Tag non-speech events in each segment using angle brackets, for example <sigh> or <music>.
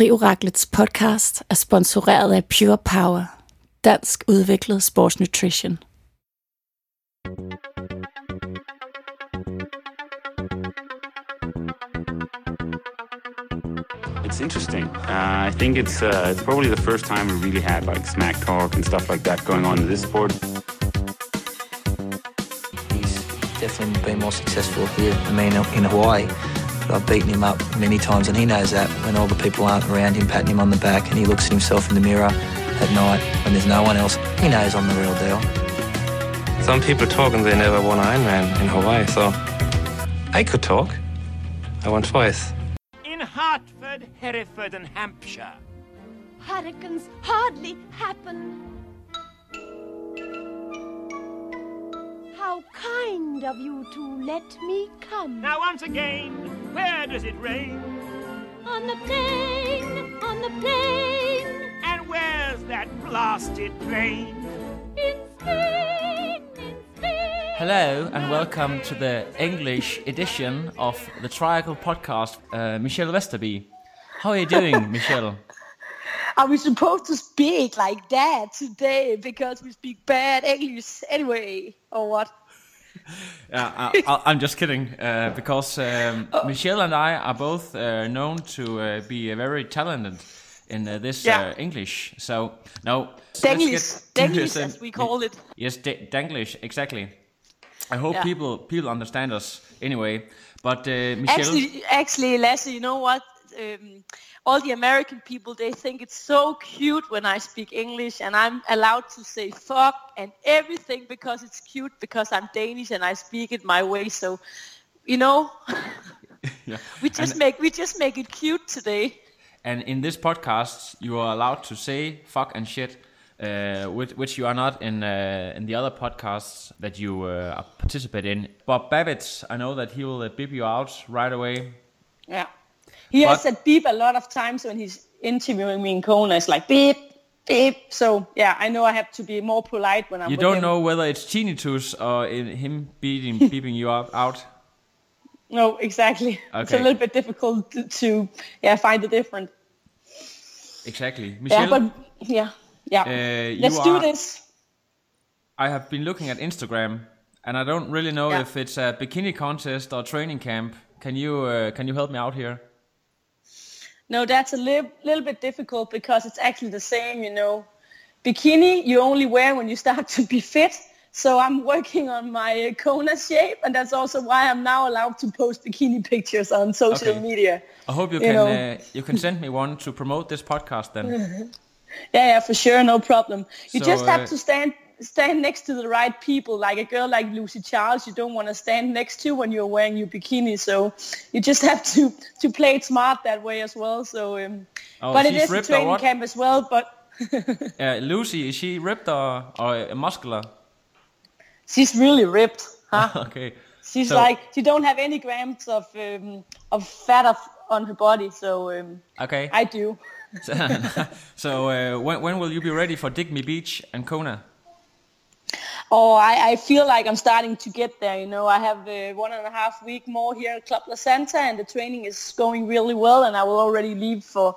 Industrioraklets podcast er sponsoreret af Pure Power, dansk udviklet sportsnutrition. It's interesting. Uh, I think it's uh, it's probably the first time we really had like smack talk and stuff like that going on in this sport. He's definitely been more successful here than me in, in Hawaii. But I've beaten him up many times, and he knows that when all the people aren't around him patting him on the back and he looks at himself in the mirror at night when there's no one else, he knows I'm the real deal. Some people talk and they never won Ironman in Hawaii, so I could talk. I won twice. in Hartford, Hereford, and Hampshire. Hurricanes hardly happen. How kind of you to let me come. Now, once again, where does it rain? On the plain, on the plain, And where's that blasted plane? in Spain, in Spain. Hello and welcome to the English edition of the Triangle podcast. Uh, Michelle Vesterby, how are you doing, <laughs> Michelle? Are we supposed to speak like that today because we speak bad English anyway, or what? <laughs> Yeah, I, I'm just kidding. Uh, because um, Michelle and I are both uh, known to uh, be very talented in uh, this Yeah. uh, English. So no, Denglish, Denglish as we call it. Yes, da- Danglish, exactly. I hope Yeah. people people understand us anyway. But uh, Michelle, Actually, actually, Lasse, you know what? Um, all the American people, they think it's so cute when I speak English and I'm allowed to say fuck and everything because it's cute because I'm Danish and I speak it my way. So, you know, <laughs> yeah. we just And- make we just make it cute today. And in this podcast, you are allowed to say fuck and shit, uh, which, which you are not in uh, in the other podcasts that you uh, participate in. Bob Babbitt, I know that he will uh, beep you out right away. Yeah. He has said beep a lot of times when he's interviewing me in Kona. It's like beep, beep. So yeah, I know I have to be more polite when I'm You don't him. know whether it's tinnitus or in him beating, <laughs> beeping you up, out. No, exactly. <laughs> It's a little bit difficult to, to yeah find the different. Exactly. Michelle. Yeah, but yeah, yeah. Uh, Let's do this. I have been looking at Instagram, and I don't really know Yeah. if it's a bikini contest or training camp. Can you uh, can you help me out here? No, that's a li- little bit difficult because it's actually the same. You know, bikini you only wear when you start <laughs> to be fit. So I'm working on my Kona shape, and that's also why I'm now allowed to post bikini <laughs> pictures on social Okay. media. I hope you, You can uh, you can send me one to promote this podcast then. <laughs> Yeah, yeah, for sure, no problem. You So, just have uh, to stand stand next to the right people. Like a girl like Lucy Charles, you don't want to stand next to when you're wearing your bikini. So you just have to to play it smart that way as well. So, um, Oh, but it she's a training camp as well. But <laughs> Uh, Lucy, is she ripped or, or muscular? she's really ripped, huh? <laughs> okay. She's So- like she don't have any grams of um, of fat of, on her body. So um, Okay. I do. <laughs> so uh, when, when will you be ready for Dig Me Beach and Kona? Oh, I, I feel like I'm starting to get there. You know, I have uh, one and a half week more here at Club La Santa, and the training is going really well. And I will already leave for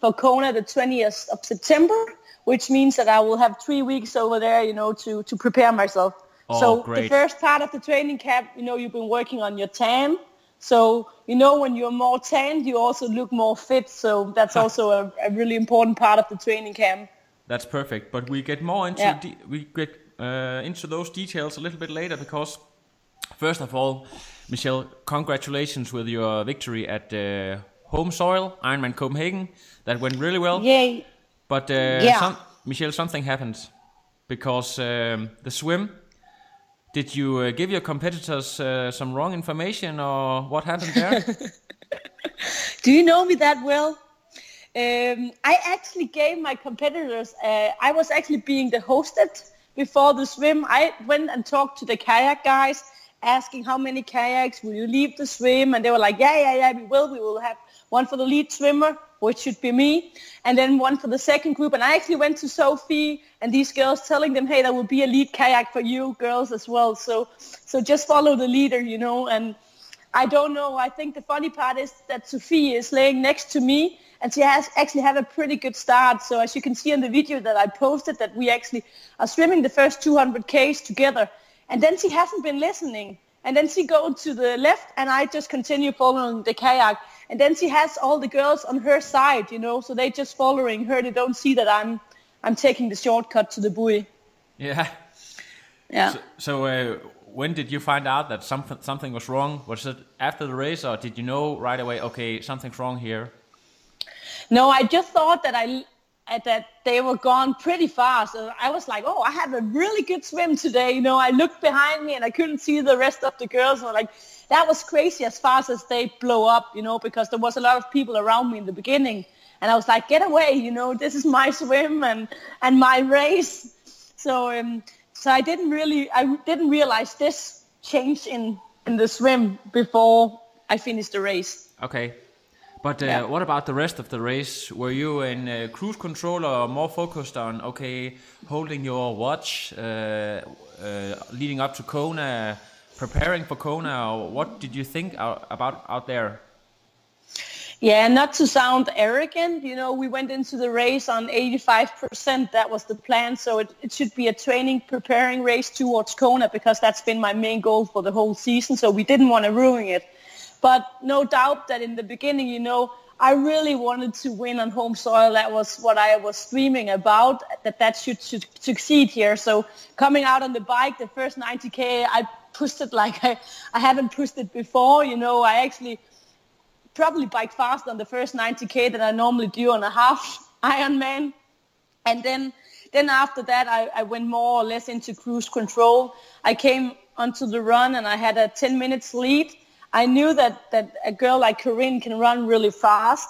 for Kona the 20th of September, which means that I will have three weeks over there. You know, to to prepare myself. Oh, so great. the first part of the training camp, you know, you've been working on your tan. So you know, when you're more tanned, you also look more fit. So that's <laughs> also a, a really important part of the training camp. That's perfect. But we get more into Yeah. de- we get uh, into those details a little bit later because first of all, Michelle, congratulations with your victory at uh, home soil Ironman Copenhagen. That went really well. Yay! But uh, Yeah. some, Michelle, something happened because um, the swim. Did you uh, give your competitors uh, some wrong information, or what happened there? <laughs> Do you know me that well? Um, I actually gave my competitors, uh, I was actually being the hosted before the swim. I went and talked to the kayak guys asking how many kayaks will you leave the swim and they were like, yeah, yeah, yeah, we will. We will have one for the lead swimmer, which should be me, and then one for the second group. And I actually went to Sophie and these girls telling them, hey, there will be a lead kayak for you girls as well. So, so just follow the leader, you know, and I don't know. I think the funny part is that Sophie is laying next to me and she has actually had a pretty good start. So as you can see in the video that I posted that we actually are swimming the first 200 Ks together. And then she hasn't been listening. And then she goes to the left and I just continue following the kayak. And then she has all the girls on her side, you know, so they're just following her. They don't see that I'm I'm taking the shortcut to the buoy. Yeah. Yeah. So, so uh, when did you find out that something something was wrong? Was it after the race, or did you know right away? Okay, something's wrong here. No, I just thought that I uh, that they were gone pretty fast. I was like, oh, I had a really good swim today. You know, I looked behind me and I couldn't see the rest of the girls. And like, that was crazy as fast as they blow up, you know, because there was a lot of people around me in the beginning. And I was like, get away, you know, this is my swim and, and my race. So, um, so I didn't really, I didn't realize this change in, in the swim before I finished the race. Okay. But uh, Yeah. what about the rest of the race? Were you in uh, cruise control or more focused on okay, holding your watch, uh, uh, leading up to Kona, preparing for Kona? Or what did you think out, about out there? Yeah, not to sound arrogant, you know, we went into the race on 85%. That was the plan. So it, it should be a training preparing race towards Kona because that's been my main goal for the whole season. So we didn't want to ruin it. But no doubt that in the beginning, you know, I really wanted to win on home soil. That was what I was dreaming about, that that should, should succeed here. So coming out on the bike, the first 90K, I pushed it like <laughs> I, I haven't pushed it before. You know, I actually probably bike faster on the first 90k than I normally do on a half <laughs> Ironman. And then then after that, I, I went more or less into cruise control. I came onto the run and I had a 10 minutes lead. I knew that, that a girl like Corinne can run really fast.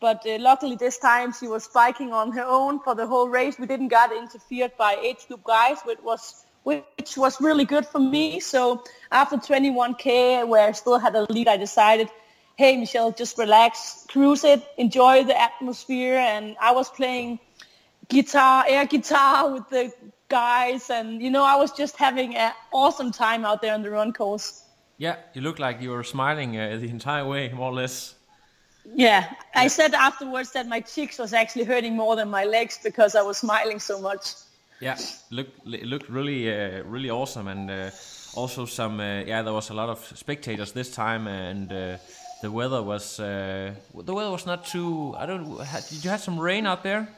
But uh, luckily this time she was biking on her own for the whole race. We didn't get interfered by age group guys, which was which was really good for me. So after 21k, where I still had a lead, I decided hey, Michelle, just relax, cruise it, enjoy the atmosphere. And I was playing guitar, air guitar with the guys. And, you know, I was just having an awesome time out there on the run course. Yeah, you look like you were smiling uh, the entire way, more or less. Yeah, I said afterwards that my cheeks was actually hurting more than my legs because I was smiling so much. Yeah, look, it looked really, uh, really awesome, and uh, also some. Uh, yeah, there was a lot of spectators this time, and uh, the weather was. Uh, the weather was not too. I don't. Did you have some rain out there?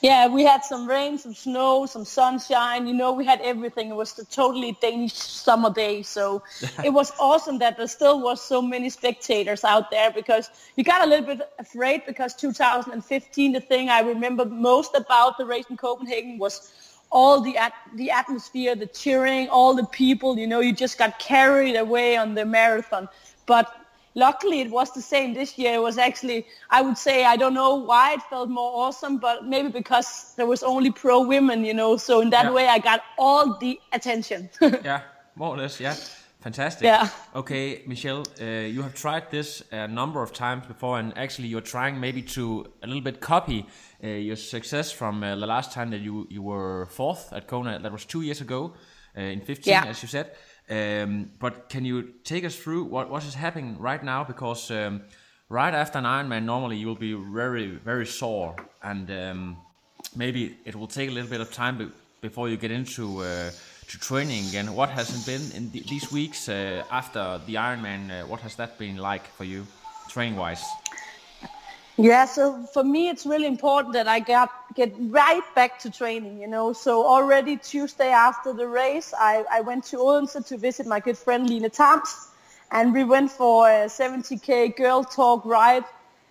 Yeah, we had some rain, some snow, some sunshine. You know, we had everything. It was the totally Danish summer day. So <laughs> it was awesome that there still was so many spectators out there because you got a little bit afraid because 2015, the thing I remember most about the race in Copenhagen was all the at- the atmosphere, the cheering, all the people. You know, you just got carried away on the marathon. But luckily it was the same this year. It was actually, I would say, I don't know why it felt more awesome, but maybe because there was only pro women, you know. So in that Yeah. way, I got all the attention. <laughs> yeah, more or less. Yeah, fantastic. Yeah. Okay, Michelle, uh, you have tried this a number of times before, and actually, you're trying maybe to a little bit copy uh, your success from uh, the last time that you you were fourth at Kona. That was two years ago, uh, in 15, Yeah. as you said. Um, but can you take us through what is happening right now? Because um, right after an Ironman, normally you will be very very sore, and um, maybe it will take a little bit of time be- before you get into uh, to training again. What has it been in the, these weeks uh, after the Ironman? Uh, what has that been like for you, training wise? Yeah, so for me, it's really important that I got get right back to training, you know. So already Tuesday after the race, I, I went to Odense to visit my good friend Line Tams, and we went for a 70k girl talk ride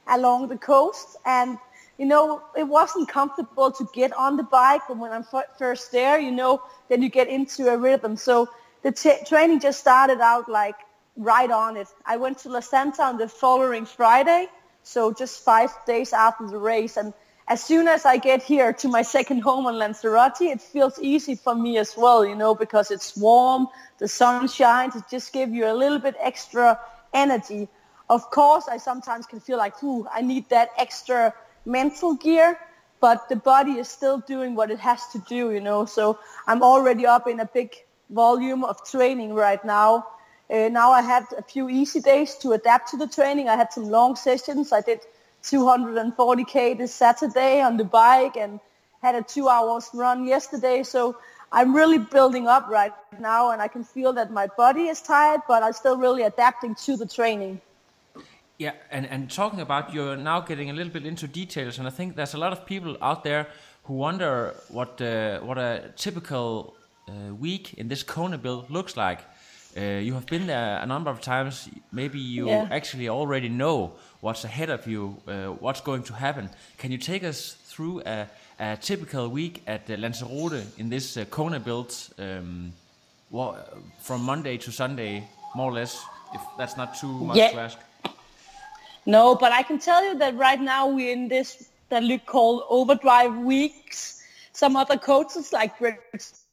along the coast. And you know, it wasn't comfortable to get on the bike, but when I'm first there, you know, then you get into a rhythm. So the t- training just started out like right on it. I went to La Santa on the following Friday, so just five days after the race. And as soon as I get here to my second home on Lanzarote, it feels easy for me as well, you know, because it's warm, the sun shines, it just gives you a little bit extra energy. Of course, I sometimes can feel like, ooh, I need that extra mental gear, but the body is still doing what it has to do, you know. So I'm already up in a big volume of training right now. Uh, now I had a few easy days to adapt to the training. I had some long sessions. I did 240k this Saturday on the bike and had a two hours run yesterday. So I'm really building up right now and I can feel that my body is tired, but I'm still really adapting to the training. Yeah, and, and talking about you're now getting a little bit into details, and I think there's a lot of people out there who wonder what uh, what a typical uh, week in this Kona build looks like. Uh, you have been there a number of times. Maybe you Yeah. actually already know what's ahead of you, uh, what's going to happen. Can you take us through a, a typical week at uh, Lanzarote in this uh, Kona build, um, from Monday to Sunday, more or less? If that's not too much Yeah. to ask. No, but I can tell you that right now we're in this that we call overdrive weeks. Some other coaches like Greg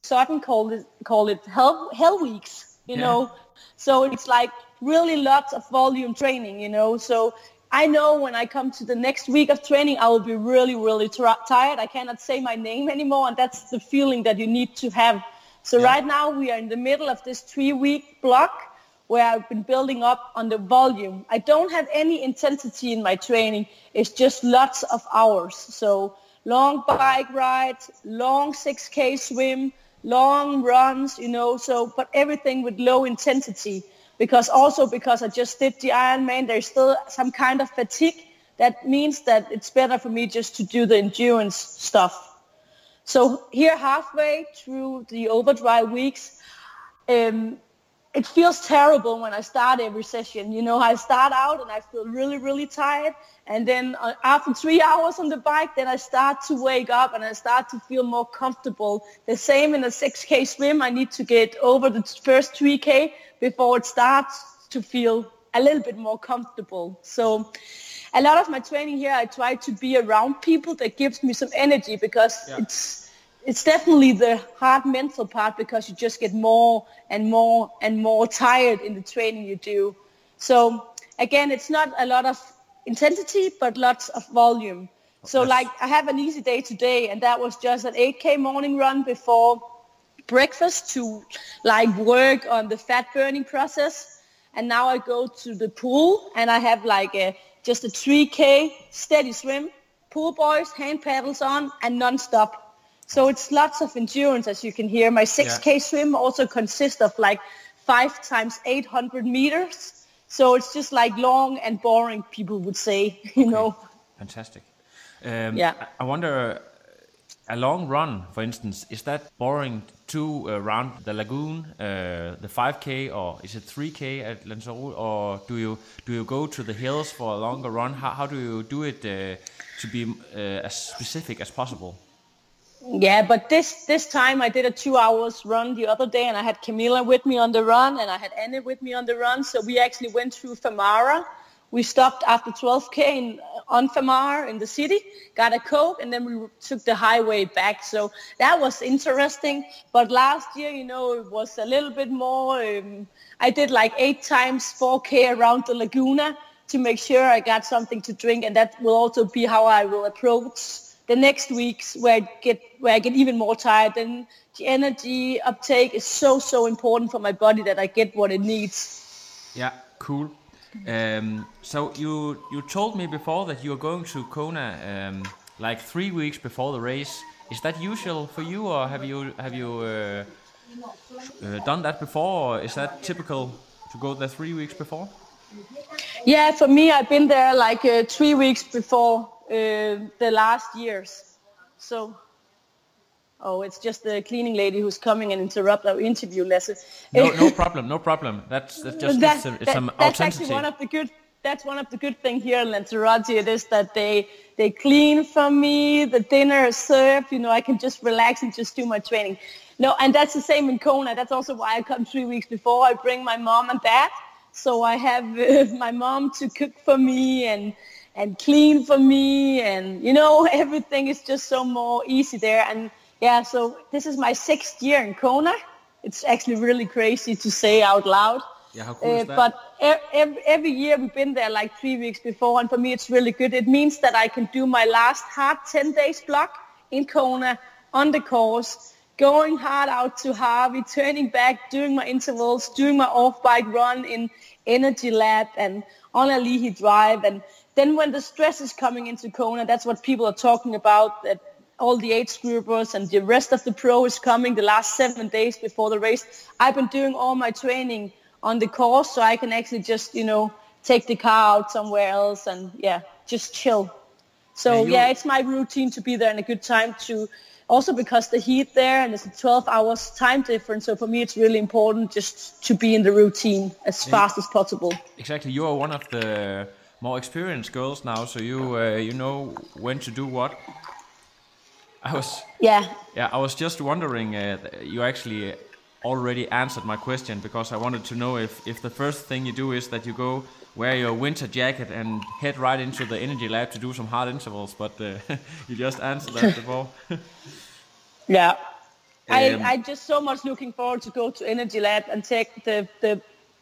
Sutton call it call it hell hell weeks. You Yeah. know, so it's like really lots of volume training. You know, so I know when I come to the next week of training, I will be really really tra- tired. I cannot say my name anymore, and that's the feeling that you need to have. So Yeah. right now we are in the middle of this three week block where I've been building up on the volume. I don't have any intensity in my training. It's just lots of hours. So long bike rides, long 6K swim, long runs, you know, so, but everything with low intensity. Because also because I just did the Ironman, there's still some kind of fatigue. That means that it's better for me just to do the endurance stuff. So here halfway through the overdrive weeks, um, it feels terrible when I start every session. You know, I start out and I feel really, really tired. And then uh, after three hours on the bike, then I start to wake up and I start to feel more comfortable. The same in a 6K swim. I need to get over the first 3K before it starts to feel a little bit more comfortable. So a lot of my training here, I try to be around people that gives me some energy because Yeah. it's it's definitely the hard mental part because you just get more and more and more tired in the training you do. So again, it's not a lot of intensity, but lots of volume. So That's- like I have an easy day today and that was just an 8K morning run before breakfast to like work on the fat burning process. And now I go to the pool and I have like a, just a 3K steady swim, pool boys, hand paddles on and non-stop. So it's lots of endurance as you can hear. My 6K swim also consists of like five times 800 meters. So it's just like long and boring, people would say, <laughs> you know. Fantastic. Um, Yeah. I- I wonder, uh, a long run, for instance, is that boring to uh, around the lagoon, uh, the 5k, or is it 3k at Lanzarote, or do you do you go to the hills for a longer run? How, how do you do it uh, to be uh, as specific as possible? Yeah, but this this time I did a two hours run the other day, and I had Camilla with me on the run, and I had Anne with me on the run. So we actually went through Famara. We stopped after 12k in, on Famara in the city, got a coke, and then we took the highway back. So that was interesting. But last year, you know, it was a little bit more. Um, I did like eight times 4k around the Laguna to make sure I got something to drink, and that will also be how I will approach the next weeks where I get where I get even more tired. Then the energy uptake is so so important for my body that I get what it needs. Yeah, cool. Um, so you you told me before that you are going to Kona um, like three weeks before the race. Is that usual for you, or have you have you uh, uh, done that before, or is that typical to go there three weeks before? Yeah, for me, I've been there like uh, three weeks before uh, the last years. So, oh, it's just the cleaning lady who's coming and interrupt our interview, Lasse. No, no <laughs> problem, no problem. That's, that's just That- it's, a, it's that- some that's authenticity. actually one of the good. That's one of the good thing here in Lanzarote. It is that they they clean for me. The dinner is served. You know, I can just relax and just do my training. No, and that's the same in Kona. That's also why I come three weeks before. I bring my mom and dad, so I have uh, <laughs> my mom to cook for me and and clean for me, and you know <laughs> everything is just so more easy there. And yeah, so this is my sixth year in Kona. It's actually really crazy to say out loud. Yeah, how cool Uh, is that? but every, every year we've been there like three weeks before, and for me it's really good. It means that I can do my last hard 10 days block in Kona on the course, going hard out to Hawi, turning back, doing my intervals, doing my off-bike run in Energy Lab and on Ali'i Drive. And then when the stress is coming into Kona, that's what people are talking about, that all the age groupers and the rest of the pro is coming the last seven days before the race. I've been doing all my training on the course so I can actually just, you know, take the car out somewhere else and yeah, just chill. So Yeah, yeah, it's my routine to be there in a good time to also because the heat there and it's a 12 hours time difference. So for me, it's really important just to be in the routine as fast as possible. Exactly. You are one of the more experienced girls now, so you uh, you know when to do what. I was Yeah. yeah I was just wondering. Uh, you actually already answered my question because I wanted to know if if the first thing you do is that you go wear your winter jacket and head right into the energy lab to do some hard intervals, but uh, <laughs> you just answered that <laughs> before. Yeah. I, Um, I just so much looking forward to go to Energy Lab and take the, the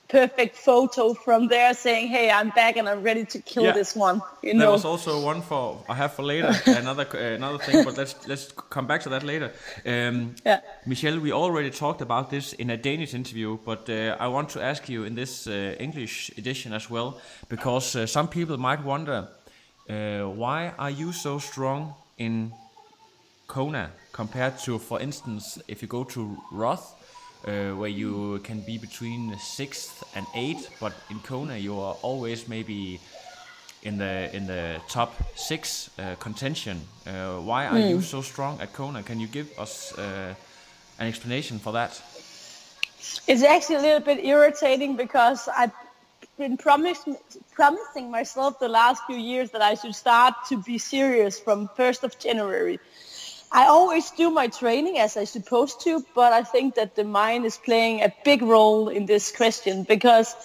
perfect photo from there saying, hey, I'm back and I'm ready to kill Yeah. this one. You There know? was also one for I have for later <laughs> another uh, another thing, but let's let's come back to that later. Um, Yeah. Michelle, we already talked about this in a Danish interview, but uh, I want to ask you in this uh, English edition as well, because uh, some people might wonder uh, why are you so strong in Kona compared to, for instance, if you go to Roth, uh, where you can be between sixth and eighth, but in Kona you are always maybe in the in the top six uh, contention. Uh, why are you so strong at Kona? Can you give us uh, an explanation for that? It's actually a little bit irritating because I've been promised, promising myself the last few years that I should start to be serious from 1st of January. I always do my training as I'm supposed to, but I think that the mind is playing a big role in this question because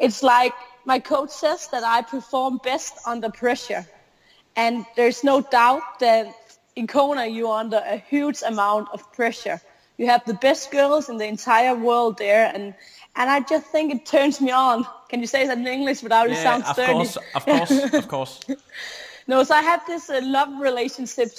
it's like my coach says that I perform best under pressure. And there's no doubt that in Kona you're under a huge amount of pressure. You have the best girls in the entire world there, and and I just think it turns me on. Can you say that in English without it sounds of course, of course, of course. <laughs> No, so I have this uh, love relationship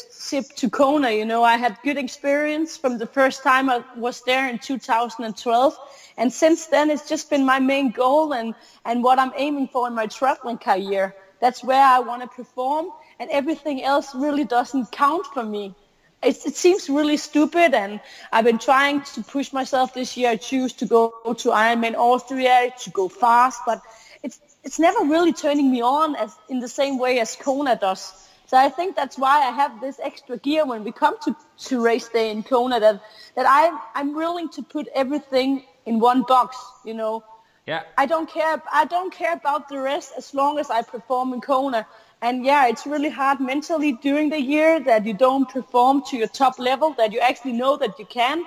to Kona. You know, I had good experience from the first time I was there in 2012, and since then it's just been my main goal and and what I'm aiming for in my traveling career. That's where I want to perform, and everything else really doesn't count for me. It, it seems really stupid, and I've been trying to push myself this year. I choose to go to Ironman Austria to go fast, but it's it's never really turning me on as in the same way as Kona does. So I think that's why I have this extra gear when we come to, to race day in Kona that that I I'm willing to put everything in one box. You know, Yeah, I don't care. I don't care about the rest as long as I perform in Kona. And yeah, it's really hard mentally during the year that you don't perform to your top level, that you actually know that you can.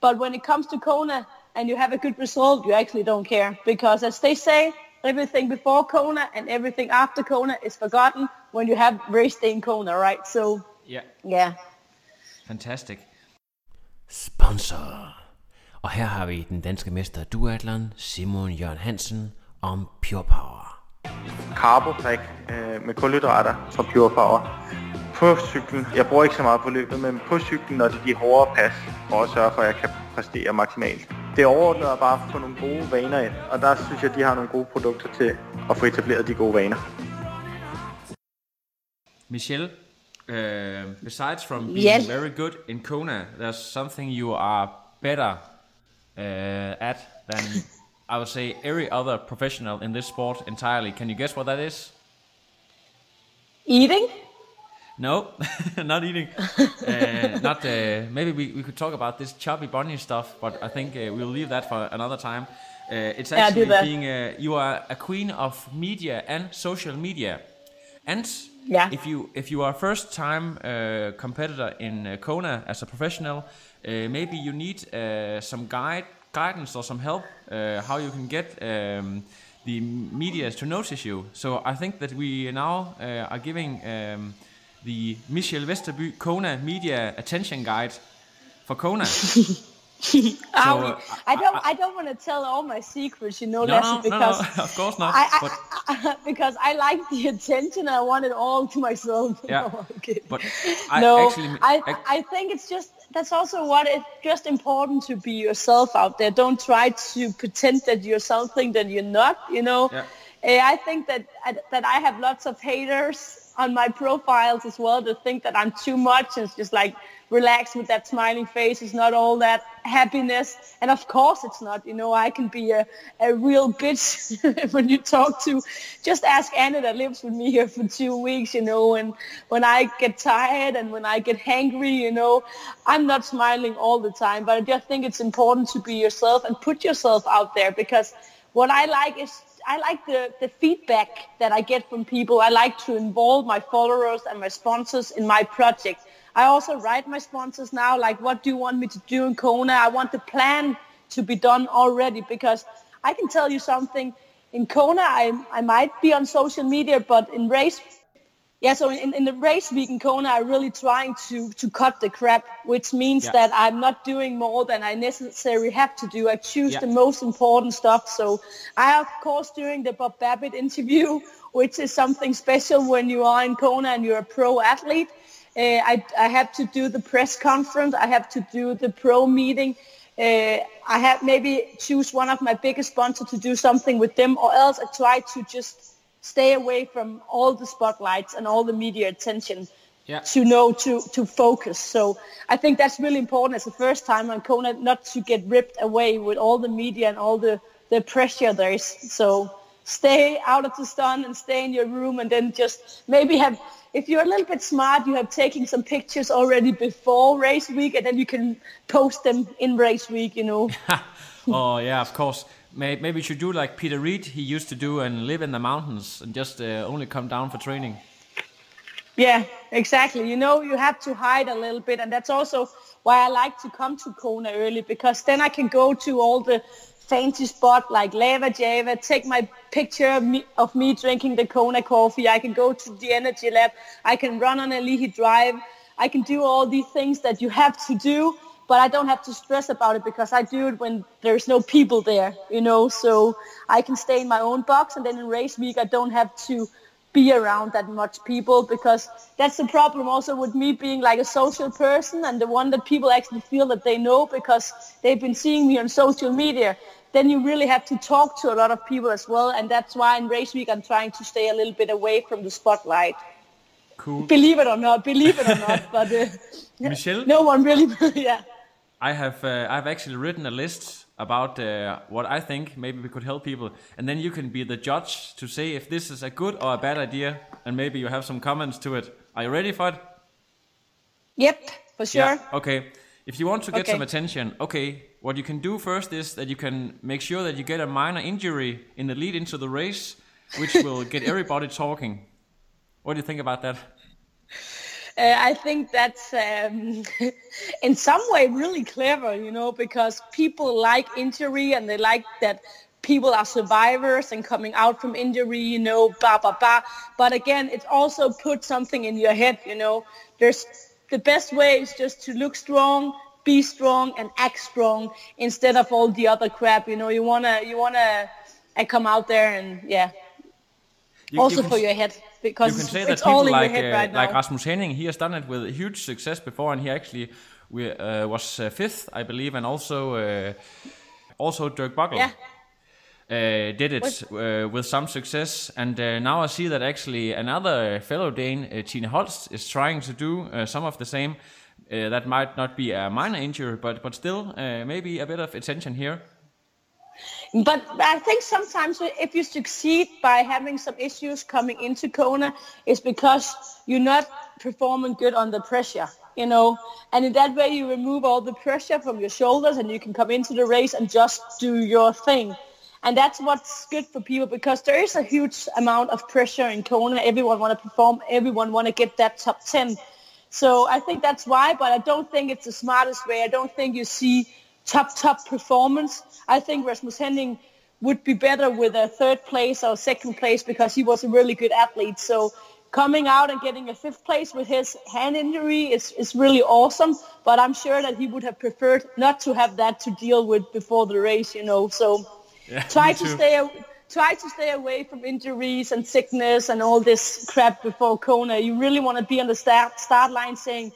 But when it comes to Kona and you have a good result, you actually don't care because as they say, everything before Kona and everything after Kona is forgotten when you have race day in Kona, right? So yeah, yeah. fantastic. Sponsor. Og her har vi den danske mester duatlon Simon Jørgen Hansen om Pure Power. Carboprik øh, med kulhydrater fra Pure Power. På cyklen, jeg bruger ikke så meget på løbet, men på cyklen, når det er de hårdere pas, for at sørge for, at jeg kan præstere maksimalt. Det overordnede er bare at få nogle gode vaner ind, og der synes jeg, de har nogle gode produkter til at få etableret de gode vaner. Michelle, uh, besides from being Yes. very good in Kona, there's something you are better uh, at than I would say every other professional in this sport entirely. Can you guess what that is? Eating? No, <laughs> not eating. <laughs> uh, not uh, maybe we, we could talk about this chubby bunny stuff, but I think uh, we'll leave that for another time. Uh, it's actually that. being uh, you are a queen of media and social media, and Yeah. if you if you are a first time uh, competitor in Kona as a professional, uh, maybe you need uh, some guide guidance or some help uh, how you can get. Um, the media to notice you. So I think that we now uh, are giving um, the Michelle Vesterby Kona Media Attention Guide for Kona. <laughs> <laughs> Are we? uh, I don't. I, don't want to tell all my secrets, you know, No, Lasse, no, no, because no, <laughs> of course not. I, I, but I- because I like the attention. I want it all to myself. Yeah. No, but I no, actually I, ac- I think it's just that's also what it's just important to be yourself out there. Don't try to pretend that you're something that you're not. You know, Yeah. Uh, I think that that I have lots of haters on my profiles as well to think that I'm too much and it's just like relax with that smiling face. It's not all that happiness, and of course it's not. You know, I can be a, a real bitch <laughs> when you talk to. Just ask Anna that lives with me here for two weeks. You know, and when I get tired and when I get hangry, you know, I'm not smiling all the time. But I just think it's important to be yourself and put yourself out there because what I like is I like the, the feedback that I get from people. I like to involve my followers and my sponsors in my project. I also write my sponsors now, like what do you want me to do in Kona? I want the plan to be done already because I can tell you something. In Kona, I, I might be on social media, but in race, yeah, so in, in the race week in Kona, I'm really trying to, to cut the crap, which means Yeah. that I'm not doing more than I necessarily have to do. I choose Yeah. the most important stuff. So I, of course, during the Bob Babbitt interview, which is something special when you are in Kona and you're a pro athlete, uh, I, I have to do the press conference. I have to do the pro meeting. Uh, I have maybe choose one of my biggest sponsors to do something with them, or else I try to just stay away from all the spotlights and all the media attention Yeah. to know to to focus. So I think that's really important as the first time on Kona not to get ripped away with all the media and all the the pressure there is. So stay out of the sun and stay in your room and then just maybe have if you're a little bit smart you have taken some pictures already before race week and then you can post them in race week you know <laughs> oh yeah, of course. May, maybe you should do like Peter Reid he used to do and live in the mountains and just uh, only come down for training. Yeah, exactly. You know, you have to hide a little bit, and that's also why I like to come to Kona early because then I can go to all the fancy spot like Lava Java, take my picture of me, of me drinking the Kona coffee. I can go to the Energy Lab. I can run on Ali'i Drive. I can do all these things that you have to do, but I don't have to stress about it because I do it when there's no people there, you know. So I can stay in my own box, and then in race week I don't have to be around that much people because that's the problem also with me being like a social person and the one that people actually feel that they know because they've been seeing me on social media then you really have to talk to a lot of people as well and that's why in race week i'm trying to stay a little bit away from the spotlight Cool. believe it or not believe it or not <laughs> but uh, Michelle? <laughs> no one really <laughs> yeah I have uh, I've actually written a list about uh, what I think maybe we could help people, and then you can be the judge to say if this is a good or a bad idea, and maybe you have some comments to it. Are you ready for it? yep for sure Yeah. Okay. If you want to get Okay. some attention, okay, what you can do first is that you can make sure that you get a minor injury in the lead into the race, which will get everybody talking. What do you think about that? Uh, I think that's um, <laughs> in some way really clever, you know, because people like injury and they like that people are survivors and coming out from injury, you know, blah, blah, blah. But again, it also puts something in your head, you know. There's the best way is just to look strong, be strong and act strong instead of all the other crap, you know. You want to, you want to uh, come out there and, yeah, You- also you for your head because you can say that people like uh, right like Rasmus Henning, he has done it with huge success before, and he actually we, uh, was uh, fifth, I believe, and also uh, also Dirk Bockel. Yeah. Uh, did it uh, with some success, and uh, now I see that actually another fellow Dane, uh, Tine Holst, is trying to do uh, some of the same. That might not be a minor injury, but but still uh, maybe a bit of attention here. But I think sometimes if you succeed by having some issues coming into Kona, it's because you're not performing good under pressure, you know. And in that way, you remove all the pressure from your shoulders, and you can come into the race and just do your thing. And that's what's good for people because there is a huge amount of pressure in Kona. Everyone want to perform. Everyone want to get that top 10. So I think that's why, but I don't think it's the smartest way. I don't think you see top, top performance. I think Rasmus Henning would be better with a third place or second place because he was a really good athlete. So coming out and getting a fifth place with his hand injury is, is really awesome. But I'm sure that he would have preferred not to have that to deal with before the race, you know. So Yeah, try to too. stay try to stay away from injuries and sickness and all this crap before Kona. You really want to be on the start start line saying,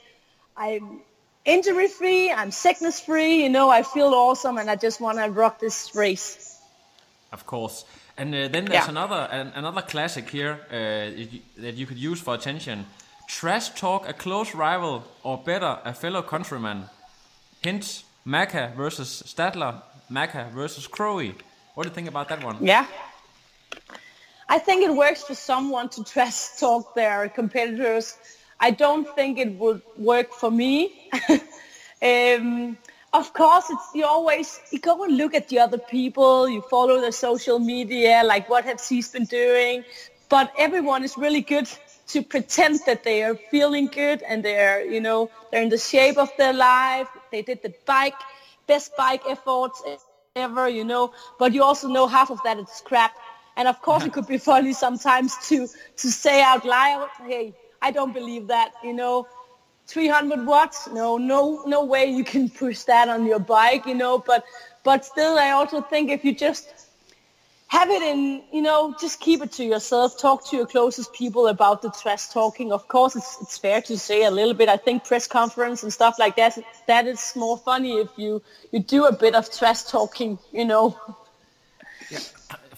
I'm injury free, I'm sickness free, you know, I feel awesome and I just want to rock this race. Of course. And uh, then there's Yeah. another an, another classic here uh, that you- could use for attention. Trash talk a close rival, or better, a fellow countryman. Hint: Macca versus Stadler, Macca versus Crowe. What do you think about that one? Yeah. I think it works for someone to trash talk their competitors. I don't think it would work for me. <laughs> um, of course, it's you always you go and look at the other people. You follow their social media, like what has he been doing. But everyone is really good to pretend that they are feeling good and they're you know they're in the shape of their life. They did the bike best bike efforts ever, you know. But you also know half of that is crap. And of course, it could be funny sometimes to to say out loud, "Hey, I don't believe that," you know. 300 watts? No, no, no way you can push that on your bike, you know. But but still, I also think if you just have it in, you know, just keep it to yourself. Talk to your closest people about the trash talking. Of course, it's, it's fair to say a little bit. I think press conference and stuff like that, that is more funny if you, you do a bit of trash talking, you know.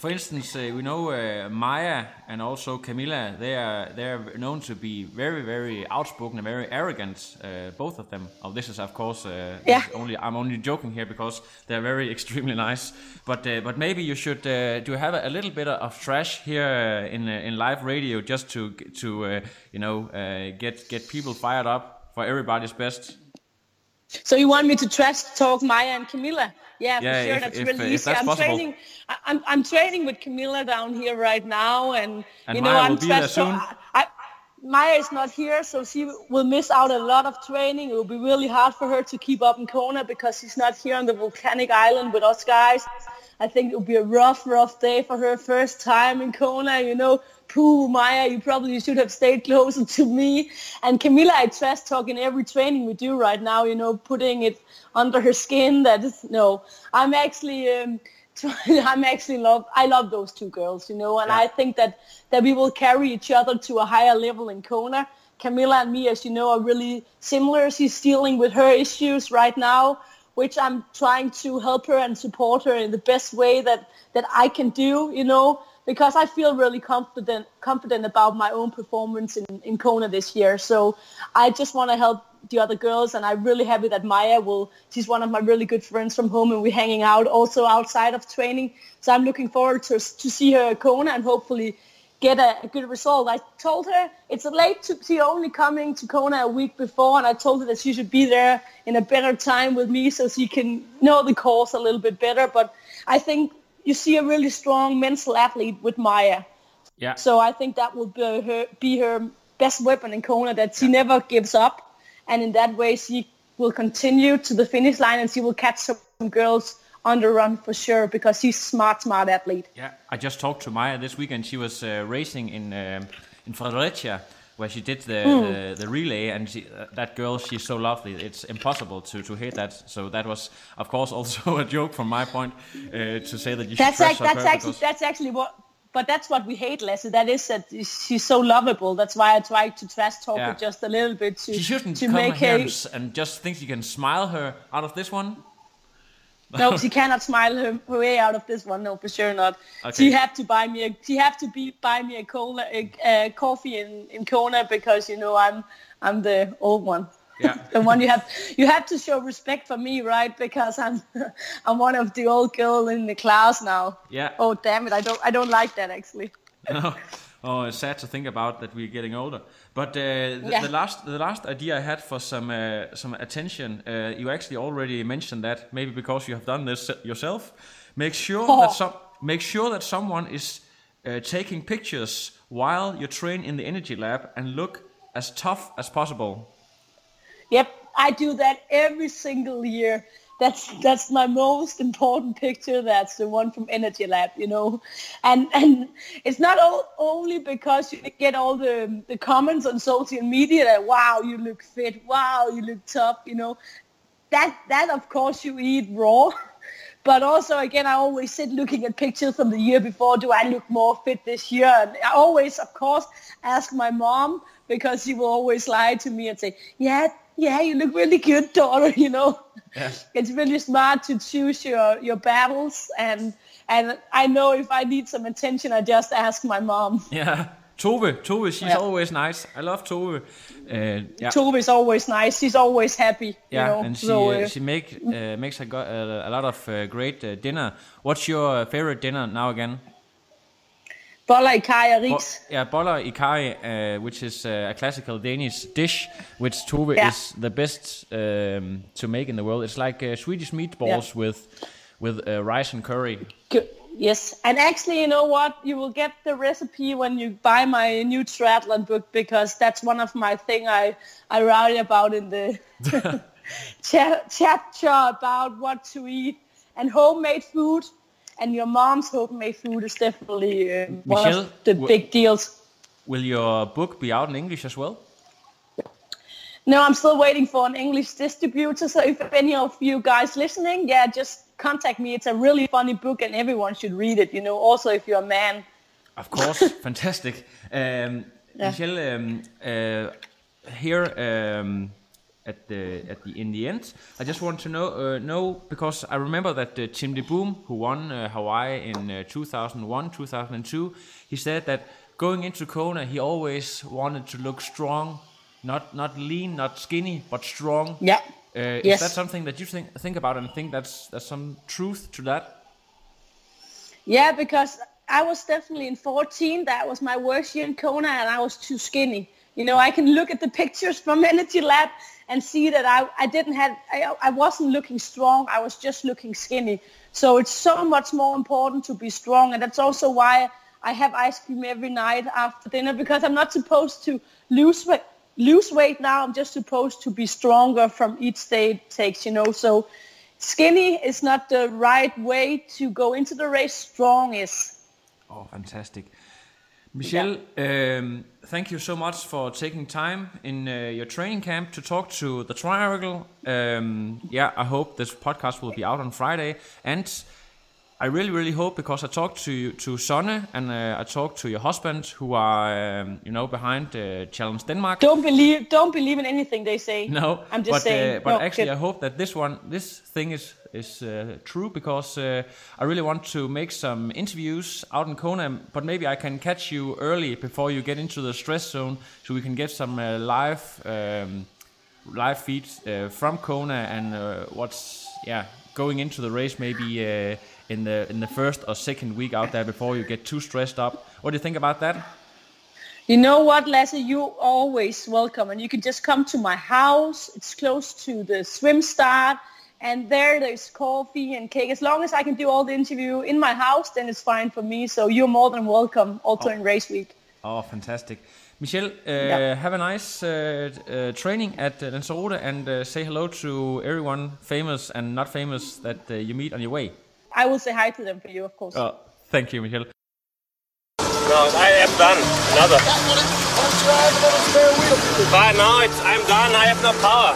For instance, uh, we know uh, Maya and also Camilla. They are they are known to be very very outspoken and very arrogant. Uh, both of them. Oh, this is of course uh, Yeah. only I'm only joking here because they're very <laughs> extremely nice. But uh, but maybe you should uh, do have a, a little bit of trash here in in live radio just to to uh, you know uh, get get people fired up for everybody's best. So you want me to trash talk Maya and Camilla? Yeah, Yeah, for sure. if- that's if, really if easy. I'm possible. training. I, I'm I'm training with Camilla down here right now, and, And you know Maya I'm will be there soon? I, I, Maya is not here, so she will miss out a lot of training. It will be really hard for her to keep up in Kona because she's not here on the volcanic island with us guys. I think it will be a rough, rough day for her first time in Kona. You know, pooh, Maya, you probably should have stayed closer to me. And Camilla, I trash talk in every training we do right now. You know, putting it under her skin. That is no. I'm actually. Um, <laughs> I'm actually love. I love those two girls, you know, and I think that that we will carry each other to a higher level in Kona. Camilla and me, as you know, are really similar. She's dealing with her issues right now, which I'm trying to help her and support her in the best way that that I can do, you know, because I feel really confident confident about my own performance in, in Kona this year. So I just want to help the other girls and I'm really happy that Maya will she's one of my really good friends from home and we're hanging out also outside of training. So I'm looking forward to to see her at Kona and hopefully get a, a good result. I told her it's late to she only coming to Kona a week before and I told her that she should be there in a better time with me so she can know the course a little bit better. But I think you see a really strong mental athlete with Maya. Yeah. So I think that will be her, be her best weapon in Kona, that she never gives up. And in that way, she will continue to the finish line and she will catch some girls on the run for sure because she's smart, smart athlete. Yeah, I just talked to Maya this weekend. She was uh, racing in um, in Fredericia, where she did the Mm. the, the relay, and she, uh, that girl, she's so lovely. It's impossible to to hit that. So that was, of course, <laughs> also a joke from my point uh, to say that you That's, should up that's actually because- that's actually what. But that's what we hate, Lasse. That is that she's so lovable. That's why I try to trash talk Yeah. her just a little bit to she shouldn't to come make her. and just think you can smile her out of this one. No, she cannot smile her, her way out of this one. No, for sure not. Okay. She have to buy me a. She have to be buy me a cola, a, a coffee in in Kona because you know I'm I'm the old one. Yeah. <laughs> the one you have you have to show respect for me, right? Because I'm <laughs> I'm one of the old girl in the class now. Yeah. Oh damn it! I don't I don't like that actually. no. <laughs> Oh, it's sad to think about that we're getting older. But uh, the, Yeah. the last the last idea I had for some uh, some attention, uh, you actually already mentioned that maybe because you have done this yourself. Make sure Oh. that some make sure that someone is uh, taking pictures while you train in the energy lab and look as tough as possible. Yep, I do that every single year. That's that's my most important picture. That's the one from Energy Lab, you know, and and it's not all, only because you get all the the comments on social media that wow you look fit, wow you look tough, you know, that that of course you eat raw. But also, again, I always sit looking at pictures from the year before. Do I look more fit this year? And I always, of course, ask my mom because she will always lie to me and say, yeah, yeah, you look really good, daughter, <laughs> you know. Yeah. <laughs> It's really smart to choose your, your battles. And, and I know if I need some attention, I just ask my mom. <laughs> Yeah. Tove, Tove, she's yeah. always nice. I love Tove. Uh, yeah. Tove is always nice. She's always happy. Yeah, you know? and she so, uh, she make uh, makes a, a, lot of uh, great uh, dinner. What's your favorite dinner now again? Boller i karry og ris. Bo- yeah, boller i karry, uh, which is uh, a classical Danish dish, which Tove yeah. is the best um, to make in the world. It's like uh, Swedish meatballs yeah. with with uh, rice and curry. Good. Yes, and actually, you know what? You will get the recipe when you buy my new triathlon book because that's one of my thing I I write about in the <laughs> <laughs> chapter about what to eat and homemade food. And your mom's homemade food is definitely uh, one Michelle, of the big deals. Will your book be out in English as well? No, I'm still waiting for an English distributor. So if any of you guys listening, yeah, just contact me. It's a really funny book and everyone should read it, you know, also if you're a man. Of course, <laughs> fantastic. Um, yeah. Michelle, um, uh, here um, at the at the in the end, I just want to know uh, know because I remember that uh, Tim DeBoom, who won uh, Hawaii in uh, 2001, 2002, he said that going into Kona, he always wanted to look strong, not not lean, not skinny, but strong. Yeah. Uh, yes. Is that something that you think think about and think that's there's some truth to that? Yeah, because I was definitely in 14. That was my worst year in Kona, and I was too skinny. You know, I can look at the pictures from <laughs> Energy Lab and see that I, I didn't have, I, I wasn't looking strong. I was just looking skinny. So it's so much more important to be strong. And that's also why I have ice cream every night after dinner because I'm not supposed to lose weight lose weight now. I'm just supposed to be stronger from each day it takes, you know. So skinny is not the right way to go into the race. Strong is. Oh, fantastic. Michelle, yeah. um, thank you so much for taking time in uh, your training camp to talk to the Triangle. Um, yeah, I hope this podcast will be out on Friday. And I really, really hope because I talked to to Sonne and uh, I talked to your husband, who are um, you know behind uh, Challenge Denmark. Don't believe, don't believe in anything they say. No, I'm just but, saying. Uh, but no, actually, I hope that this one, this thing is is uh, true because uh, I really want to make some interviews out in Kona. But maybe I can catch you early before you get into the stress zone, so we can get some uh, live um, live feeds from Kona and what's yeah going into the race maybe in the in the first or second week out there before you get too stressed up. What do you think about that? You know what, Lasse? You're always welcome, and you can just come to my house. It's close to the swim start, and there there's coffee and cake. As long as I can do all the interview in my house, then it's fine for me. So you're more than welcome, also oh. in race week. Oh, fantastic. Michelle, uh, yeah. have a nice uh, uh, training at uh, Lanzarote and uh, say hello to everyone, famous and not famous, that uh, you meet on your way. I will say hi to them for you, of course. Oh, thank you, Michelle. No, I am done. Another. Fine, now it's, I'm done. I have no power.